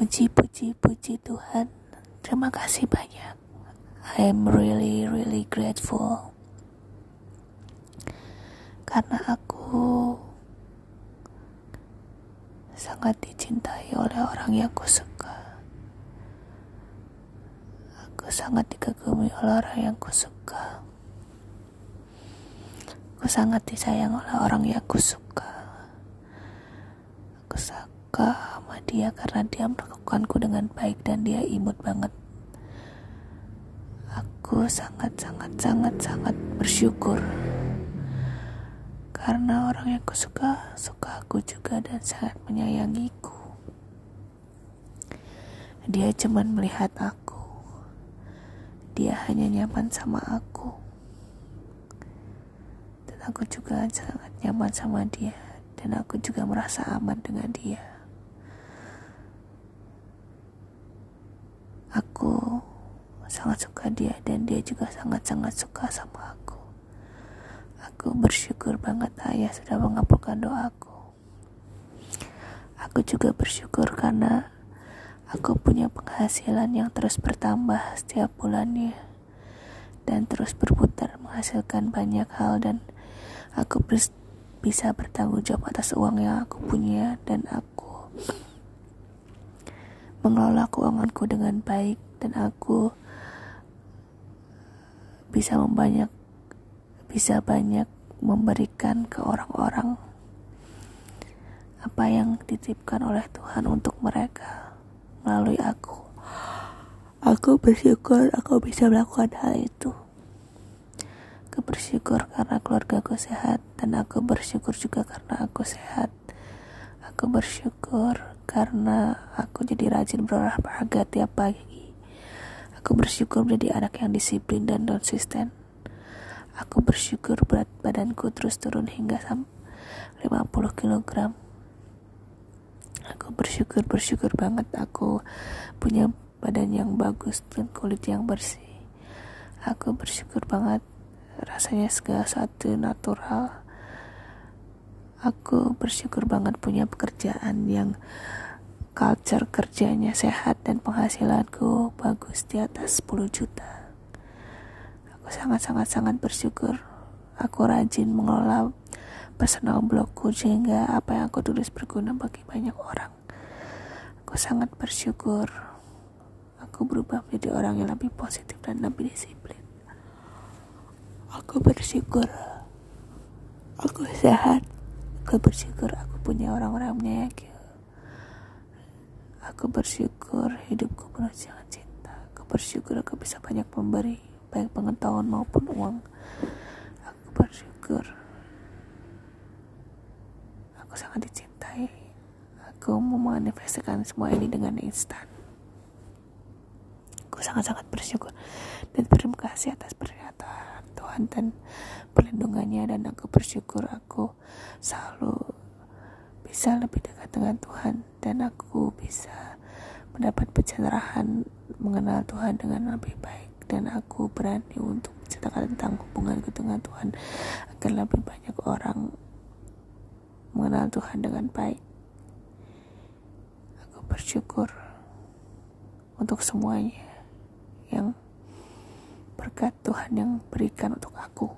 Puji, puji, puji Tuhan. Terima kasih banyak. I am really, really grateful. Karena aku sangat dicintai oleh orang yang aku suka. Aku sangat dikagumi oleh orang yang aku suka. Aku sangat disayang oleh orang yang aku suka. Aku suka dia karena dia melakukanku dengan baik dan dia imut banget. Aku sangat sangat sangat sangat bersyukur karena orang yang aku suka aku juga dan sangat menyayangiku. Dia cuman melihat aku. Dia hanya nyaman sama aku aku juga sangat nyaman sama dia dan aku juga merasa aman dengan dia. Aku sangat suka dia dan dia juga sangat-sangat suka sama aku. Aku bersyukur banget ayah sudah mengabulkan doaku. Aku juga bersyukur karena aku punya penghasilan yang terus bertambah setiap bulannya dan terus berputar menghasilkan banyak hal dan aku bisa bertanggung jawab atas uang yang aku punya dan aku mengelola keuanganku dengan baik dan aku bisa membanyak bisa banyak memberikan ke orang-orang apa yang dititipkan oleh Tuhan untuk mereka melalui aku. Aku bersyukur aku bisa melakukan hal itu. Aku bersyukur karena keluarga aku sehat dan aku bersyukur juga karena aku sehat. Aku bersyukur karena aku jadi rajin berolahraga tiap pagi. Aku bersyukur menjadi anak yang disiplin dan konsisten. Aku bersyukur berat badanku terus turun hingga 50 kg. Aku bersyukur bersyukur banget aku punya badan yang bagus dan kulit yang bersih. Aku bersyukur banget rasanya segala satu natural aku bersyukur banget punya pekerjaan yang culture kerjanya sehat dan penghasilanku bagus di atas 10 juta. Aku sangat-sangat-sangat bersyukur. Aku rajin mengelola personal blogku sehingga apa yang aku tulis berguna bagi banyak orang. Aku sangat bersyukur. Aku berubah menjadi orang yang lebih positif dan lebih disiplin. Aku bersyukur. Aku sehat. Aku bersyukur aku punya orang-orang menyayangi. Aku bersyukur hidupku penuh dengan cinta. Aku bersyukur aku bisa banyak memberi, baik pengetahuan maupun uang. Aku bersyukur aku sangat dicintai. Aku memanifestasikan semua ini dengan instan. Aku sangat-sangat bersyukur dan terima kasih atas pernyataan. Tuhan dan perlindungannya dan aku bersyukur aku selalu bisa lebih dekat dengan Tuhan dan aku bisa mendapat pencerahan mengenal Tuhan dengan lebih baik dan aku berani untuk menceritakan tentang hubunganku dengan Tuhan agar lebih banyak orang mengenal Tuhan dengan baik. Aku bersyukur untuk semuanya yang berkat Tuhan yang berikan untuk aku.